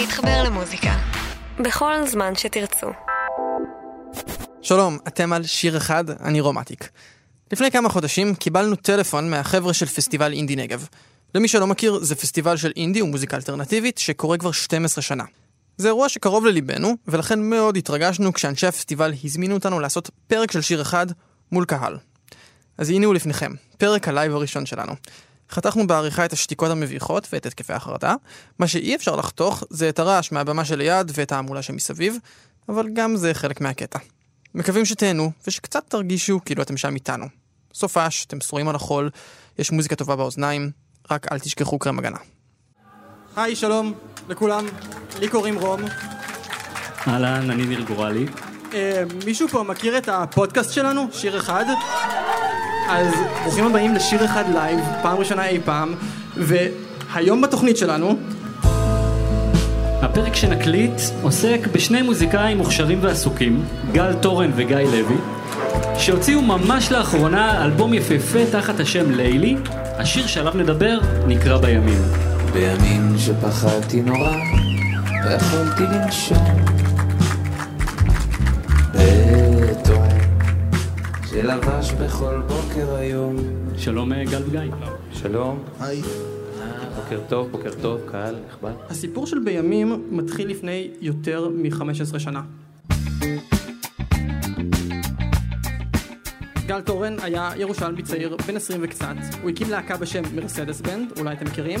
להתחבר למוזיקה. בכל זמן שתרצו. שלום, אתם על שיר אחד, אני רום אטיק. לפני כמה חודשים קיבלנו טלפון מהחבר'ה של פסטיבל אינדי נגב. למי שלא מכיר, זה פסטיבל של אינדי ומוזיקה אלטרנטיבית שקורה כבר 12 שנה. זה אירוע שקרוב לליבנו, ולכן מאוד התרגשנו כשאנשי הפסטיבל הזמינו אותנו לעשות פרק של שיר אחד מול קהל. אז הנה הוא לפניכם, פרק הלייב הראשון שלנו. חתכנו בעריכה את השתיקות המביכות ואת התקפי החרדה. מה שאי אפשר לחתוך זה את הרעש מהבמה שליד ואת ההמולה שמסביב, אבל גם זה חלק מהקטע. מקווים שתהנו ושקצת תרגישו כאילו אתם שם איתנו. סופש, אתם שרועים על החול, יש מוזיקה טובה באוזניים, רק אל תשכחו קרם הגנה. היי, שלום לכולם, לי קוראים רום. אהלן, אני ניר גורלי. אה, מישהו פה מכיר את הפודקאסט שלנו, שיר אחד? אז ברוכים הבאים לשיר אחד live, פעם ראשונה אי פעם, והיום בתוכנית שלנו... הפרק שנקליט עוסק בשני מוזיקאים מוכשרים ועסוקים, גל תורן וגיא לוי, שהוציאו ממש לאחרונה אלבום יפהפה תחת השם לילי, השיר שעליו נדבר נקרא בימים. בימים שפחדתי נורא, ויכולתי לנשום. שלבש בכל בוקר היום. שלום אה, גל וגיא. שלום, היי. בוקר טוב, בוקר טוב, קהל נכבד. הסיפור של בימים מתחיל לפני יותר מ-15 שנה. גל תורן היה ירושלמי צעיר, בן 20 וקצת. הוא הקים להקה בשם מרסדס בנד, אולי אתם מכירים,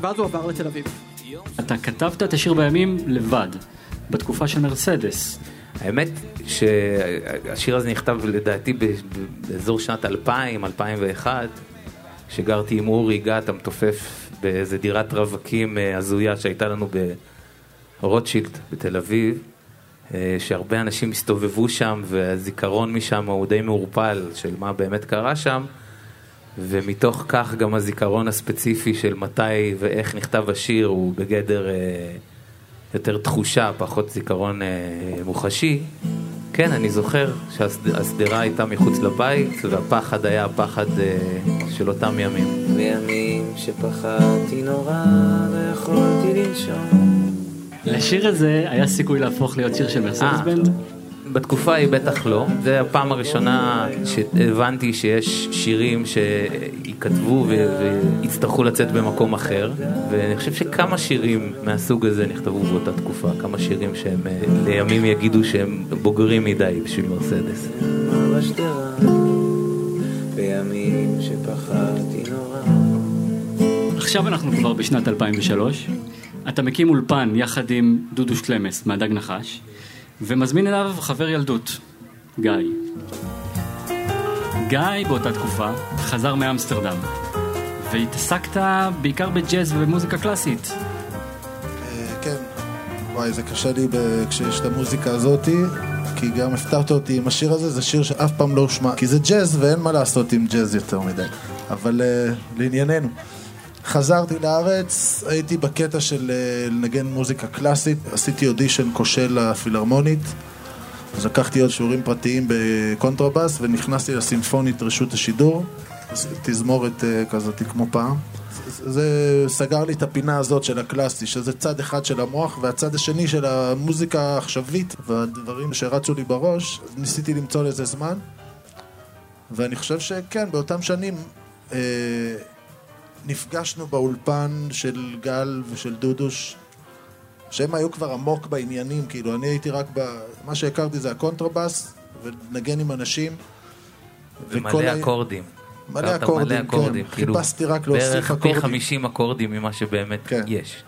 ואז הוא עבר לתל אביב. אתה כתבת את השיר בימים לבד, בתקופה של מרסדס. האמת שהשיר הזה נכתב לדעתי באזור שנת 2000, 2001, כשגרתי עם אורי גת המתופף באיזה דירת רווקים אה, הזויה שהייתה לנו ברוטשילד בתל אביב, אה, שהרבה אנשים הסתובבו שם והזיכרון משם הוא די מעורפל של מה באמת קרה שם. ומתוך כך גם הזיכרון הספציפי של מתי ואיך נכתב השיר הוא בגדר אה, יותר תחושה, פחות זיכרון אה, מוחשי. כן, אני זוכר שהשדרה הייתה מחוץ לבית והפחד היה הפחד אה, של אותם ימים. בימים שפחדתי נורא, ויכולתי לנשום. לשיר הזה היה סיכוי להפוך להיות שיר של מרסדס אה. בנד? בתקופה ההיא בטח לא, זה הפעם הראשונה שהבנתי שיש שירים שייכתבו ויצטרכו לצאת במקום אחר ואני חושב שכמה שירים מהסוג הזה נכתבו באותה תקופה, כמה שירים שהם אה, לימים יגידו שהם בוגרים מדי בשביל מרסדס. בשדרה, בימים שפחדתי נורא. עכשיו אנחנו כבר בשנת 2003. אתה מקים אולפן יחד עם דודו שלמס מהדג נחש, ומזמין אליו חבר ילדות, גיא. גיא באותה תקופה חזר מאמסטרדם, והתעסקת בעיקר בג'אז ובמוזיקה קלאסית. אה, כן. וואי, זה קשה לי כשיש את המוזיקה הזאתי, כי גם הפתרת אותי עם השיר הזה, זה שיר שאף פעם לא הושמע. כי זה ג'אז ואין מה לעשות עם ג'אז יותר מדי. אבל uh, לענייננו. חזרתי לארץ, הייתי בקטע של uh, לנגן מוזיקה קלאסית, עשיתי אודישן כושל לפילהרמונית, אז לקחתי עוד שיעורים פרטיים בקונטרבאס ונכנסתי לסימפונית רשות השידור, תזמורת uh, כזאת כמו פעם. זה- סגר לי את הפינה הזאת של הקלאסי, שזה צד אחד של המוח והצד השני של המוזיקה העכשווית והדברים שרצו לי בראש, ניסיתי למצוא לזה זמן ואני חושב שכן, באותם שנים אה, נפגשנו באולפן של גל ושל דודוש שהם היו כבר עמוק בעניינים, כאילו אני הייתי רק ב... מה שהכרתי זה הקונטרבאס ולנגן עם אנשים וכל ומלא ה- אקורדים. מלא אקורדים, מלא אקורדים, כן. כאילו, חיפשתי רק להוסיף בערך פי אקורדים. 50 אקורדים ממה שבאמת כן. יש.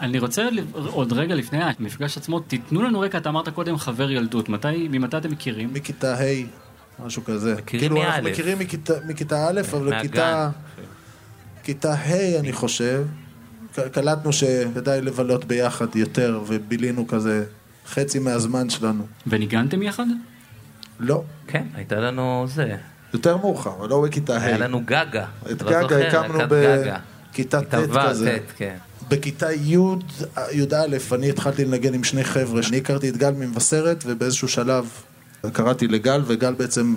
אני רוצה ל- עוד רגע לפני המפגש עצמו, תיתנו לנו רקע, אתה אמרת קודם חבר ילדות, מתי, ממתי אתם מכירים? מכיתה ה', משהו כזה. מכירים כאילו אנחנו מא'. מכירים מכיתה, מכיתה א', אבל מהגן. כיתה, כיתה ה' אני חושב, קלטנו שכדאי לבלות ביחד יותר, ובילינו כזה חצי מהזמן שלנו. וניגנתם יחד? לא, כן, הייתה לנו זה, יותר מאוחר, אבל לא בכיתה ה'. היה לנו גגה. את לא גגה? הקמנו בכיתה. ט' כיתה כזה. כן. בכיתה י', י"א, אני התחלתי לנגן עם שני חבר'ה. אני הכרתי את גל ממבשרת, ובאיזשהו שלב קראתי לגל, וגל בעצם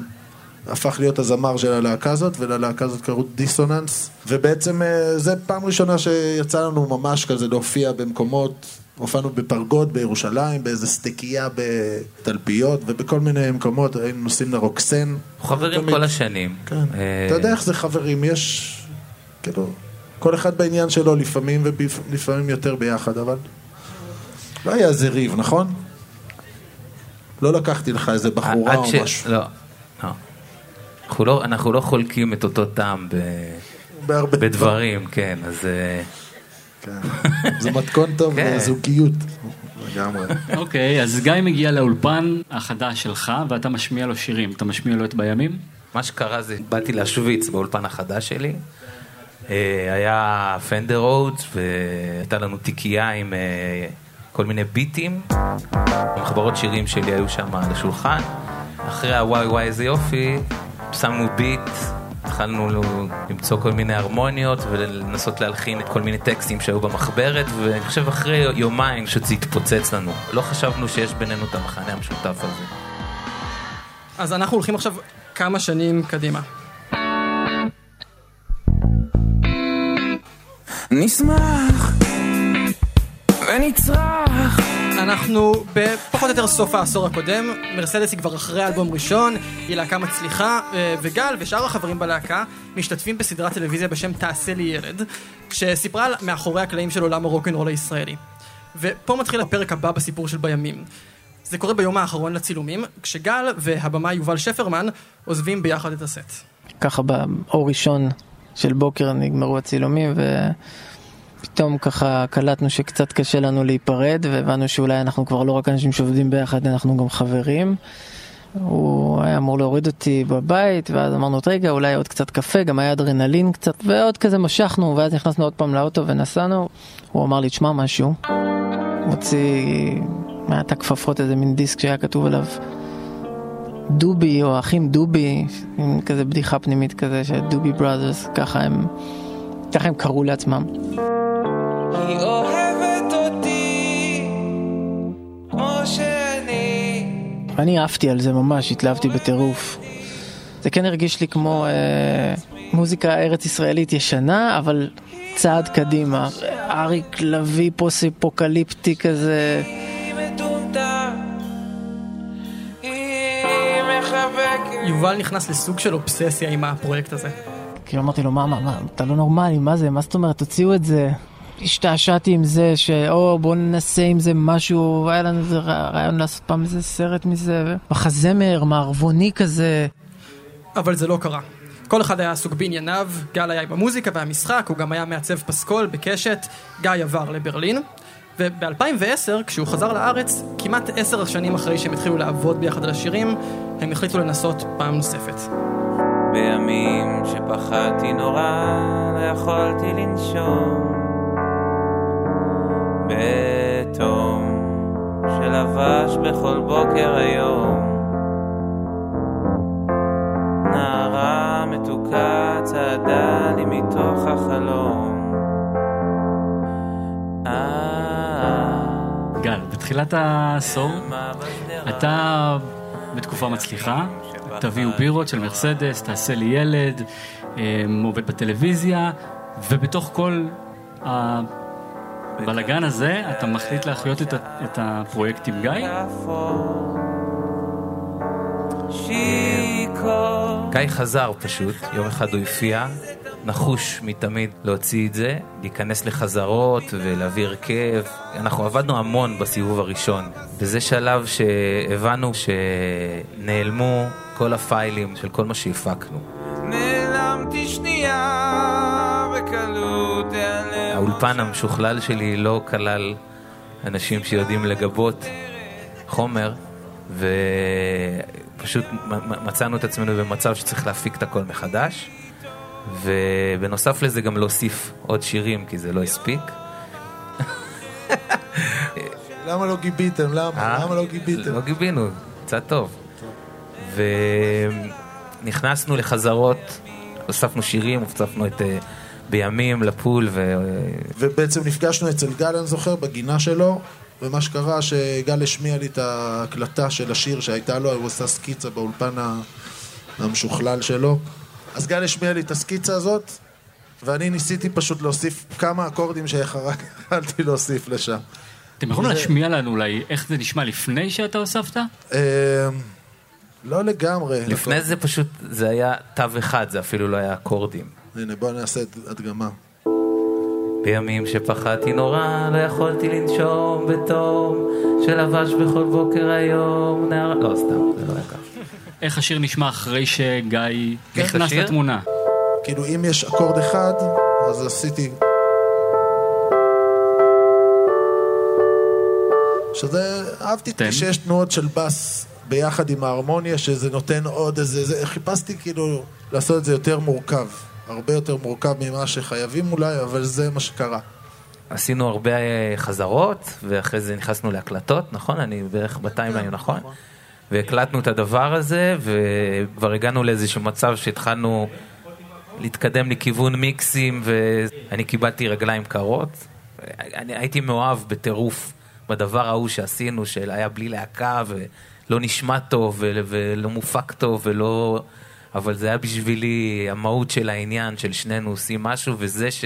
הפך להיות הזמר של הלהקה הזאת, וללהקה הזאת קראו דיסוננס. ובעצם אה, זה פעם ראשונה שיצא לנו ממש כזה להופיע במקומות הופענו בפרגוד בירושלים, באיזה סטקייה בתלפיות ובכל מיני מקומות, היינו נוסעים לרוקסן. חברים תמיד. כל השנים. כן. אה, אתה יודע איך זה חברים, יש, כאילו, כל אחד בעניין שלו לפעמים ולפעמים יותר ביחד, אבל לא היה איזה ריב, נכון? לא לקחתי לך איזה בחורה או ש- משהו. לא. אנחנו לא- אנחנו לא חולקים את אותו טעם ב- בהרבה בדברים, כן, אז... אה, כן. זה מתכון טוב כן. לזוגיות. לגמרי. אוקיי, אז גיא מגיע לאולפן החדש שלך, ואתה משמיע לו שירים. אתה משמיע לו את בימים? מה שקרה זה, באתי להשוויץ באולפן החדש שלי. אה, היה פנדר רודס והייתה לנו תיקייה עם אה, כל מיני ביטים. מחברות שירים שלי היו שם על השולחן. אחרי הוואי וואי איזה יופי, שמנו ביט, התחלנו למצוא כל מיני הרמוניות ולנסות להלחין את כל מיני טקסטים שהיו במחברת ואני חושב אחרי יומיים שזה התפוצץ לנו. לא חשבנו שיש בינינו את המחנה המשותף הזה. אז אנחנו הולכים עכשיו כמה שנים קדימה. נשמח ונצרח אנחנו בפחות או יותר סוף העשור הקודם, מרסדס היא כבר אחרי אלבום ראשון, היא להקה מצליחה, אה, וגל ושאר החברים בלהקה משתתפים בסדרת טלוויזיה בשם תעשה לי ילד, שסיפרה על מאחורי הקלעים של עולם הרוקנרול הישראלי. ופה מתחיל הפרק הבא בסיפור של בימים. זה קורה ביום האחרון לצילומים, כשגל והבמאי יובל שפרמן עוזבים ביחד את הסט. ככה באור ראשון של בוקר נגמרו הצילומים ופתאום ככה קלטנו שקצת קשה לנו להיפרד והבנו שאולי אנחנו כבר לא רק אנשים שעובדים ביחד, אנחנו גם חברים. הוא היה אמור להוריד אותי בבית ואז אמרנו רגע אולי עוד קצת קפה גם היה אדרנלין קצת ועוד כזה משכנו ואז נכנסנו עוד פעם לאוטו ונסענו הוא אמר לי תשמע משהו מוציא מעט הכפפות איזה מין דיסק שהיה כתוב עליו דובי או האחים דובי, עם כזה בדיחה פנימית כזה שדובי בראדרס, ככה הם, ככה הם קראו לעצמם. היא אוהבת אותי כמו שאני ואני עפתי על זה ממש, התלהבתי בטירוף. זה כן הרגיש לי כמו אה, מוזיקה ארץ ישראלית ישנה, אבל צעד קדימה. אריק לביא פוסט אפוקליפטי כזה. יובל נכנס לסוג של אובססיה עם הפרויקט הזה. כאילו אמרתי לו, מה, מה, מה, אתה לא נורמלי, מה זה, מה זאת אומרת, תוציאו את זה. השתעשעתי עם זה, שאו בואו ננסה עם זה משהו, היה לנו איזה רע- רעיון לעשות פעם איזה סרט מזה, מחזמר, מערבוני כזה. אבל זה לא קרה. כל אחד היה עסוק בענייניו, גל היה עם המוזיקה והמשחק, הוא גם היה מעצב פסקול בקשת, גיא עבר לברלין. וב-2010, כשהוא חזר לארץ, כמעט עשר שנים אחרי שהם התחילו לעבוד ביחד על השירים, הם החליטו לנסות פעם נוספת. בימים שפחדתי נורא, לא יכולתי לנשום. בתום שלבש בכל בוקר היום. נערה מתוקה צעדה לי מתוך החלום. אה, גל, בתחילת העשור? אתה בתקופה מצליחה, תביאו בירות של מרסדס, תעשה לי ילד, אה, עובד בטלוויזיה, ובתוך כל הבלגן הזה אתה מחליט להחיות את, את הפרויקט עם גיא. גיא חזר פשוט, יום אחד הוא הופיע, נחוש מתמיד להוציא את זה, להיכנס לחזרות ולהביא הרכב. אנחנו עבדנו המון בסיבוב הראשון. וזה שלב שהבנו שנעלמו כל הפיילים של כל מה שהפקנו. האולפן המשוכלל שלי לא כלל אנשים שיודעים לגבות חומר, ופשוט מצאנו את עצמנו במצב שצריך להפיק את הכל מחדש, ובנוסף לזה גם להוסיף עוד שירים, כי זה לא הספיק. למה לא גיביתם? למה? אה? למה לא גיביתם? לא גיבינו, קצת טוב. ונכנסנו לחזרות, הוספנו שירים, הוספנו את אה, בימים לפול, ו... ובעצם נפגשנו אצל גל, אני זוכר, בגינה שלו, ומה שקרה שגל השמיע לי את ההקלטה של השיר שהייתה לו, הוא עשה סקיצה באולפן המשוכלל שלו. אז גל השמיע לי את הסקיצה הזאת, ואני ניסיתי פשוט להוסיף כמה אקורדים שרק יכלתי להוסיף לשם. אתם יכולים להשמיע לנו אולי איך זה נשמע לפני שאתה הוספת? אה, לא לגמרי. לפני זה פשוט, זה היה תו אחד, זה אפילו לא היה אקורדים. הנה, בוא נעשה הדגמה. בימים שפחדתי נורא, לא יכולתי לנשום בתום, שלבש בכל בוקר היום, נערה... לא, סתם, זה לא היה ככה. איך השיר נשמע אחרי שגיא נכנס? לתמונה? כאילו, אם יש אקורד אחד, אז עשיתי... שזה, אהבתי תן. שיש תנועות של בס ביחד עם ההרמוניה, שזה נותן עוד איזה... זה, חיפשתי כאילו לעשות את זה יותר מורכב. הרבה יותר מורכב ממה שחייבים אולי, אבל זה מה שקרה. עשינו הרבה אה, חזרות, ואחרי זה נכנסנו להקלטות, נכון? אני בערך בטיימליין, נכון? והקלטנו את הדבר הזה, וכבר הגענו לאיזשהו מצב שהתחלנו להתקדם לכיוון מיקסים, ואני קיבלתי רגליים קרות. אני הייתי מאוהב בטירוף בדבר ההוא שעשינו, שהיה בלי להקה, ולא נשמע טוב, ולא מופק טוב, ולא... אבל זה היה בשבילי המהות של העניין, של שנינו עושים משהו, וזה ש...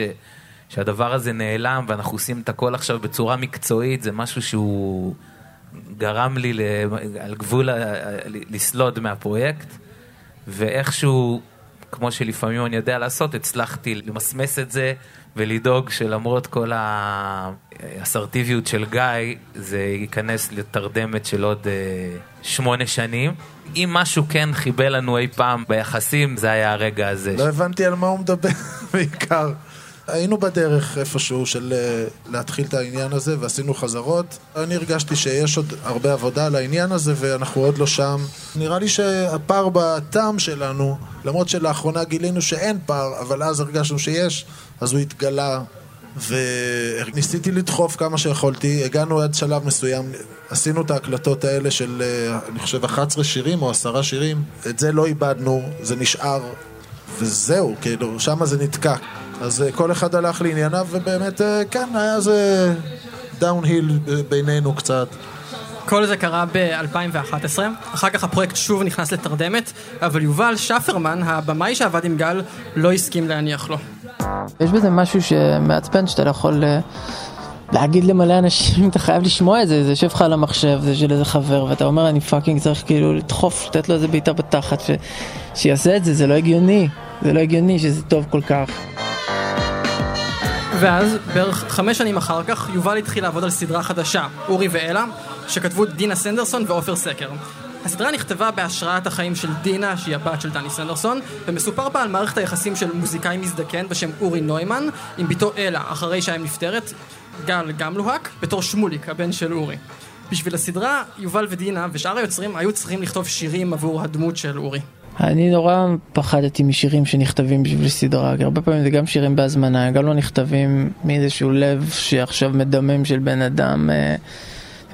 שהדבר הזה נעלם ואנחנו עושים את הכל עכשיו בצורה מקצועית, זה משהו שהוא גרם לי ל... על גבול ה... לסלוד מהפרויקט, ואיכשהו, כמו שלפעמים אני יודע לעשות, הצלחתי למסמס את זה ולדאוג שלמרות כל האסרטיביות של גיא, זה ייכנס לתרדמת של עוד אה, שמונה שנים. אם משהו כן חיבל לנו אי פעם ביחסים, זה היה הרגע הזה. לא הבנתי על מה הוא מדבר בעיקר. היינו בדרך איפשהו של אה, להתחיל את העניין הזה ועשינו חזרות. אני הרגשתי שיש עוד הרבה עבודה על העניין הזה ואנחנו עוד לא שם. נראה לי שהפער בטעם שלנו, למרות שלאחרונה גילינו שאין פער, אבל אז הרגשנו שיש, אז הוא התגלה. וניסיתי לדחוף כמה שיכולתי, הגענו עד שלב מסוים, עשינו את ההקלטות האלה של, אה, אני חושב, 11 שירים או 10 שירים, את זה לא איבדנו, זה נשאר, וזהו, כאילו, שם זה נתקע. אז אה, כל אחד הלך לענייניו, ובאמת, אה, כן, היה איזה דאון-היל בינינו קצת. כל זה קרה ב-2011, אחר כך הפרויקט שוב נכנס לתרדמת, אבל יובל שפרמן, הבמאי שעבד עם גל, לא הסכים להניח לו. יש בזה משהו שמעצבן שאתה לא יכול אה, להגיד למלא אנשים, אתה חייב לשמוע את זה, זה יושב לך על המחשב, זה של איזה חבר, ואתה אומר אני fucking צריך כאילו לדחוף, לתת לו איזה בעיטה בתחת, ש... שיעשה את זה, זה לא הגיוני, זה לא הגיוני שזה טוב כל כך. ואז, בערך חמש שנים אחר כך, יובל התחיל לעבוד על סדרה חדשה, אורי ואלה, שכתבו דינה סנדרסון ועופר סקר. הסדרה נכתבה בהשראת החיים של דינה, שהיא הבת של דני סנדרסון, ומסופר בה על מערכת היחסים של מוזיקאי מזדקן בשם אורי נוימן, עם בתו אלה, אחרי שהאם נפטרת, גל גם לוהק, בתור שמוליק, הבן של אורי. בשביל הסדרה, יובל ודינה ושאר היוצרים היו צריכים לכתוב שירים עבור הדמות של אורי. אני נורא פחדתי משירים שנכתבים בשביל סדרה, כי הרבה פעמים זה גם שירים בהזמנה, גם לא נכתבים מאיזשהו לב שעכשיו מדמם של בן אדם, אה,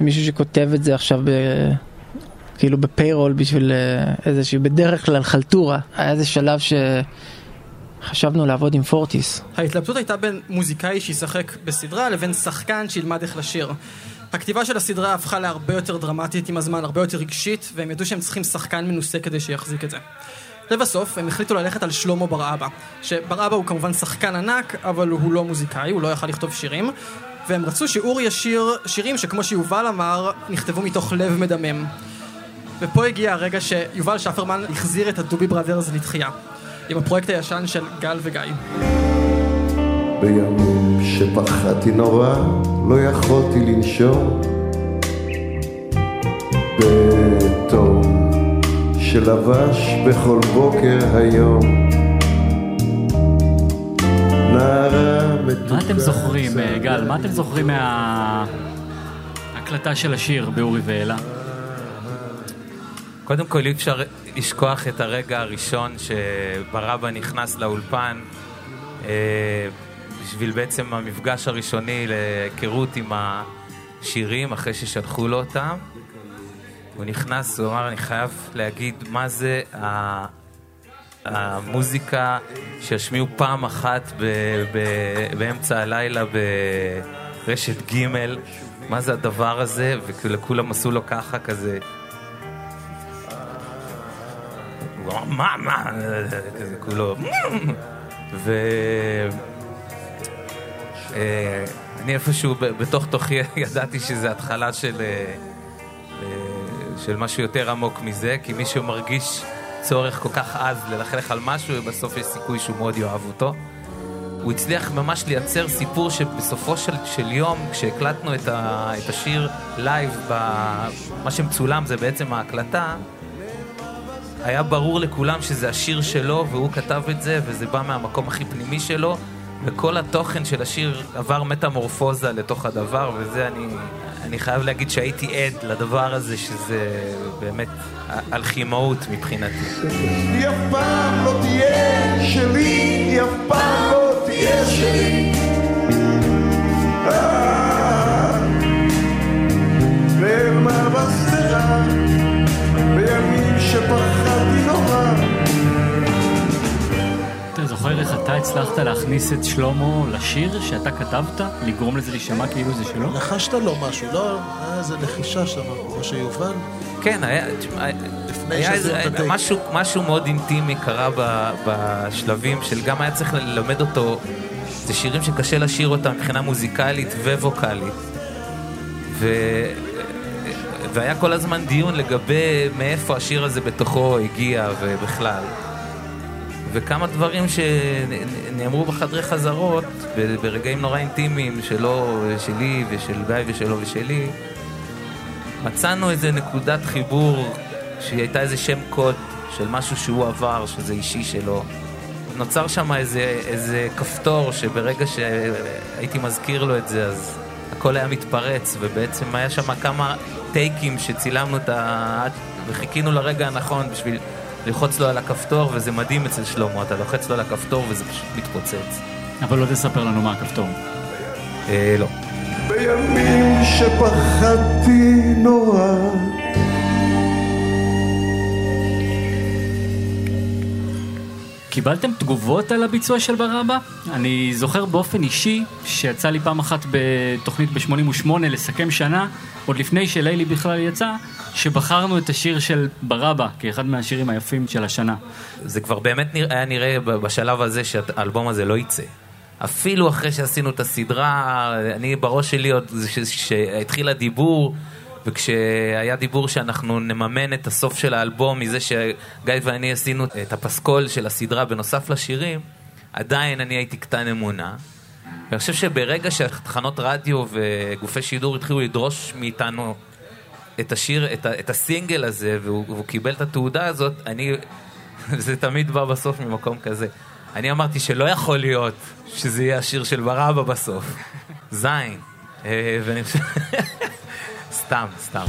מישהו שכותב את זה עכשיו ב... כאילו בפיירול בשביל אה, איזשהו, בדרך כלל חלטורה. היה איזה שלב שחשבנו לעבוד עם פורטיס. ההתלבטות הייתה בין מוזיקאי שישחק בסדרה לבין שחקן שילמד איך לשיר. הכתיבה של הסדרה הפכה להרבה יותר דרמטית עם הזמן, הרבה יותר רגשית, והם ידעו שהם צריכים שחקן מנוסה כדי שיחזיק את זה. לבסוף, הם החליטו ללכת על שלמה בר אבא, שבר אבא הוא כמובן שחקן ענק, אבל הוא לא מוזיקאי, הוא לא יכל לכתוב שירים, והם רצו שאורי ישיר שירים שכמו שיובל אמר, נכתבו מתוך לב מדמם. ופה הגיע הרגע שיובל שפרמן החזיר את הדובי בראדרס לתחייה, עם הפרויקט הישן של גל וגיא. בימים שפחדתי נורא, לא יכולתי לנשום. בתום שלבש בכל בוקר היום. נערה מתוקה... מה אתם זוכרים, אה, גל? מה אתם זוכרים מההקלטה של השיר באורי ואלה? קודם כל אי אפשר לשכוח את הרגע הראשון שברבא נכנס לאולפן אה, בשביל בעצם המפגש הראשוני להיכרות עם השירים אחרי ששלחו לו אותם. הוא נכנס, הוא אמר, אני חייב להגיד מה זה המוזיקה שישמיעו פעם אחת ב- ב- באמצע הלילה ברשת ג', מה זה הדבר הזה, וכולם עשו לו ככה כזה. הוא אמר, מה, מה, כזה כולו, ו... אה, אני איפשהו בתוך תוכי ידעתי שזה התחלה של, אה, אה, של משהו יותר עמוק מזה, כי מישהו מרגיש צורך כל כך עז ללכלך על משהו, ובסוף יש סיכוי שהוא מאוד יאהב אותו. הוא הצליח ממש לייצר סיפור שבסופו של, של יום, כשהקלטנו את, ה, את השיר live, ב, מה שמצולם זה בעצם ההקלטה, היה ברור לכולם שזה השיר שלו, והוא כתב את זה, וזה בא מהמקום הכי פנימי שלו, וכל התוכן של השיר עבר מטמורפוזה לתוך הדבר, וזה אני, אני חייב להגיד שהייתי עד לדבר הזה, שזה באמת אלכימאות מבחינתי. היא אף פעם לא תהיה שלי, היא אף פעם לא תהיה שלי. אתה הצלחת להכניס את שלמה לשיר שאתה כתבת? לגרום לזה להישמע כאילו זה שלו? לחשת לו משהו, לא? היה איזה לחישה שם, כמו שיובל. כן, היה, לפני היה איזה. משהו, משהו מאוד אינטימי קרה ב, בשלבים של גם היה צריך ללמד אותו, זה שירים שקשה לשיר אותם מבחינה מוזיקלית וווקאלית. ו... והיה כל הזמן דיון לגבי מאיפה השיר הזה בתוכו הגיע ובכלל. וכמה דברים שנאמרו בחדרי חזרות, ברגעים נורא אינטימיים שלו, שלי ושל גיא ושלו ושלי, מצאנו איזה נקודת חיבור שהיא הייתה איזה שם קוד של משהו שהוא עבר, שזה אישי שלו. נוצר שם איזה, איזה כפתור שברגע שהייתי מזכיר לו את זה, אז הכל היה מתפרץ, ובעצם היה שם כמה טייקים שצילמנו את ה... וחיכינו לרגע הנכון בשביל ללחוץ לו על הכפתור, וזה מדהים אצל שלמה, אתה לוחץ לו על הכפתור וזה פשוט מתפוצץ. אבל לא תספר לנו מה הכפתור. אה, לא. בימים שפחדתי נורא. קיבלתם תגובות על הביצוע של ברבא? אני זוכר באופן אישי שיצא לי פעם אחת בתוכנית ב-88 לסכם שנה, עוד לפני שלילי בכלל יצא, שבחרנו את השיר של ברבא כאחד מהשירים היפים של השנה. זה כבר באמת היה נראה בשלב הזה שהאלבום הזה לא יצא. אפילו אחרי שעשינו את הסדרה, אני בראש שלי עוד, זה ש- שהתחיל הדיבור, וכשהיה דיבור שאנחנו נממן את הסוף של האלבום מזה שגיא ואני עשינו את הפסקול של הסדרה בנוסף לשירים, עדיין אני הייתי קטן אמונה. ואני חושב שברגע שהתחנות רדיו וגופי שידור התחילו לדרוש מאיתנו את השיר, את, ה, את הסינגל הזה, והוא, והוא קיבל את התעודה הזאת, אני, זה תמיד בא בסוף ממקום כזה. אני אמרתי שלא יכול להיות שזה יהיה השיר של ברבא בסוף. זין. אה, ואני חושב... סתם, סתם.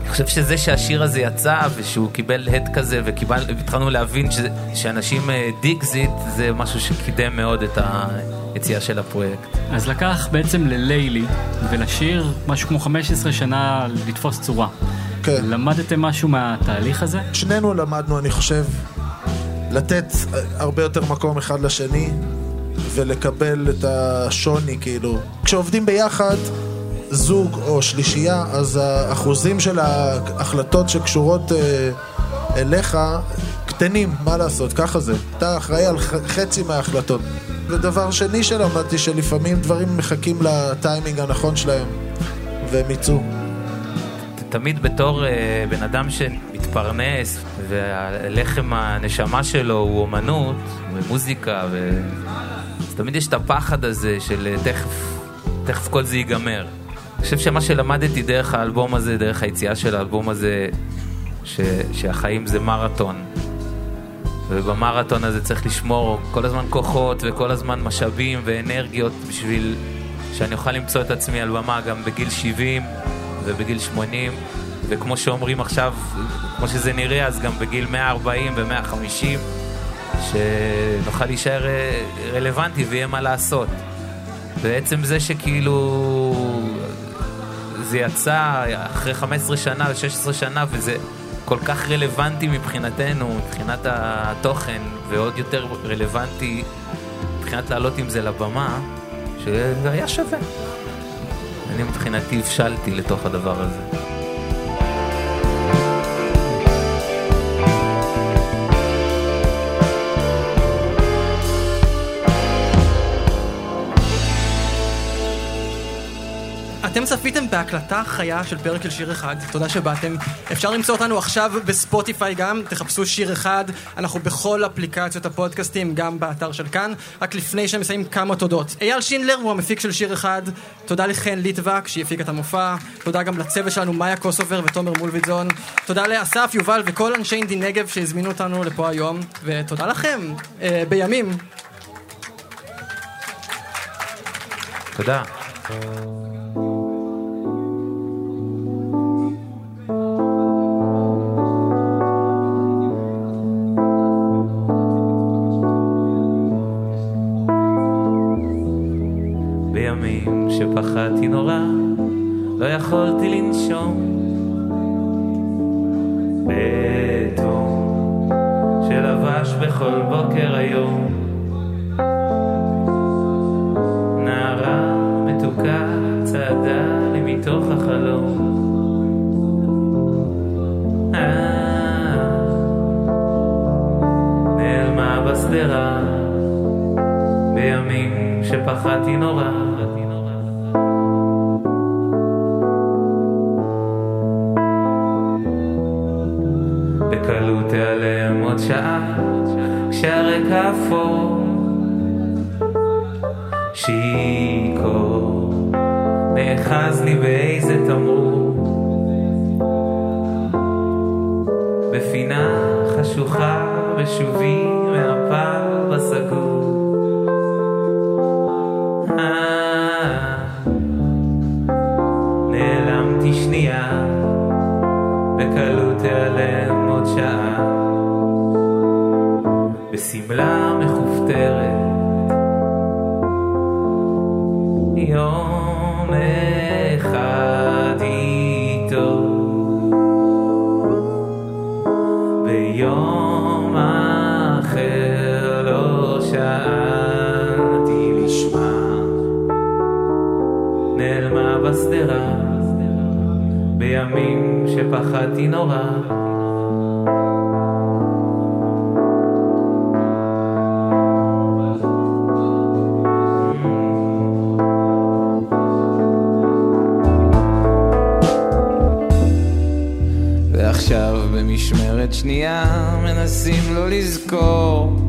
אני חושב שזה שהשיר הזה יצא ושהוא קיבל הד כזה והתחלנו להבין ש, שאנשים דיגזיט זה משהו שקידם מאוד את היציאה של הפרויקט. אז לקח בעצם ללילי ולשיר משהו כמו 15 שנה לתפוס צורה. כן. למדתם משהו מהתהליך הזה? שנינו למדנו, אני חושב, לתת הרבה יותר מקום אחד לשני ולקבל את השוני, כאילו. כשעובדים ביחד, זוג או שלישייה, אז האחוזים של ההחלטות שקשורות אה, אליך קטנים, מה לעשות, ככה זה. אתה אחראי על חצי מההחלטות. ודבר שני שלמדתי, שלפעמים דברים מחכים לטיימינג הנכון שלהם, והם יצאו. תמיד בתור אה, בן אדם שמתפרנס והלחם הנשמה שלו הוא אומנות ומוזיקה ו... אז תמיד יש את הפחד הזה של אה, תכף, תכף כל זה ייגמר. אני חושב שמה שלמדתי דרך האלבום הזה, דרך היציאה של האלבום הזה, ש... שהחיים זה מרתון. ובמרתון הזה צריך לשמור כל הזמן כוחות וכל הזמן משאבים ואנרגיות בשביל שאני אוכל למצוא את עצמי על במה גם בגיל 70 ובגיל 80 וכמו שאומרים עכשיו, כמו שזה נראה, אז גם בגיל 140 ו-150 שנוכל להישאר אה, רלוונטי ויהיה מה לעשות. בעצם זה שכאילו זה יצא אחרי 15 שנה ו-16 שנה וזה כל כך רלוונטי מבחינתנו, מבחינת התוכן, ועוד יותר רלוונטי מבחינת לעלות עם זה לבמה, שזה היה שווה. אני מבחינתי הבשלתי לתוך הדבר הזה. אתם צפיתם בהקלטה חיה של פרק של שיר אחד, תודה שבאתם. אפשר למצוא אותנו עכשיו בספוטיפיי גם, תחפשו שיר אחד, אנחנו בכל אפליקציות הפודקאסטים, גם באתר של כאן. רק לפני שהם מסיימים כמה תודות. אייל שינדלר הוא המפיק של שיר אחד, תודה לחן ליטבק הפיקה את המופע, תודה גם לצוות שלנו מאיה קוסובר ותומר מולביטזון, תודה לאסף, יובל וכל אנשי אינדי נגב שהזמינו אותנו לפה היום, ותודה לכם, אה, בימים. תודה. בקלות תיעלם עוד שעה כשהרקע אפור. שיכור נאחז לי באיזה תמרור. בפינה חשוכה בשובי מהפער הסגור. אה, נעלמתי שנייה בקלות תיעלם עוד שעה. בשמלה מכופתרת. יום אחד איתו. ביום אחר לא שאלתי לשמה. נעלמה בשדרה. בימים שפחדתי נורא ועכשיו במשמרת שנייה מנסים לא לזכור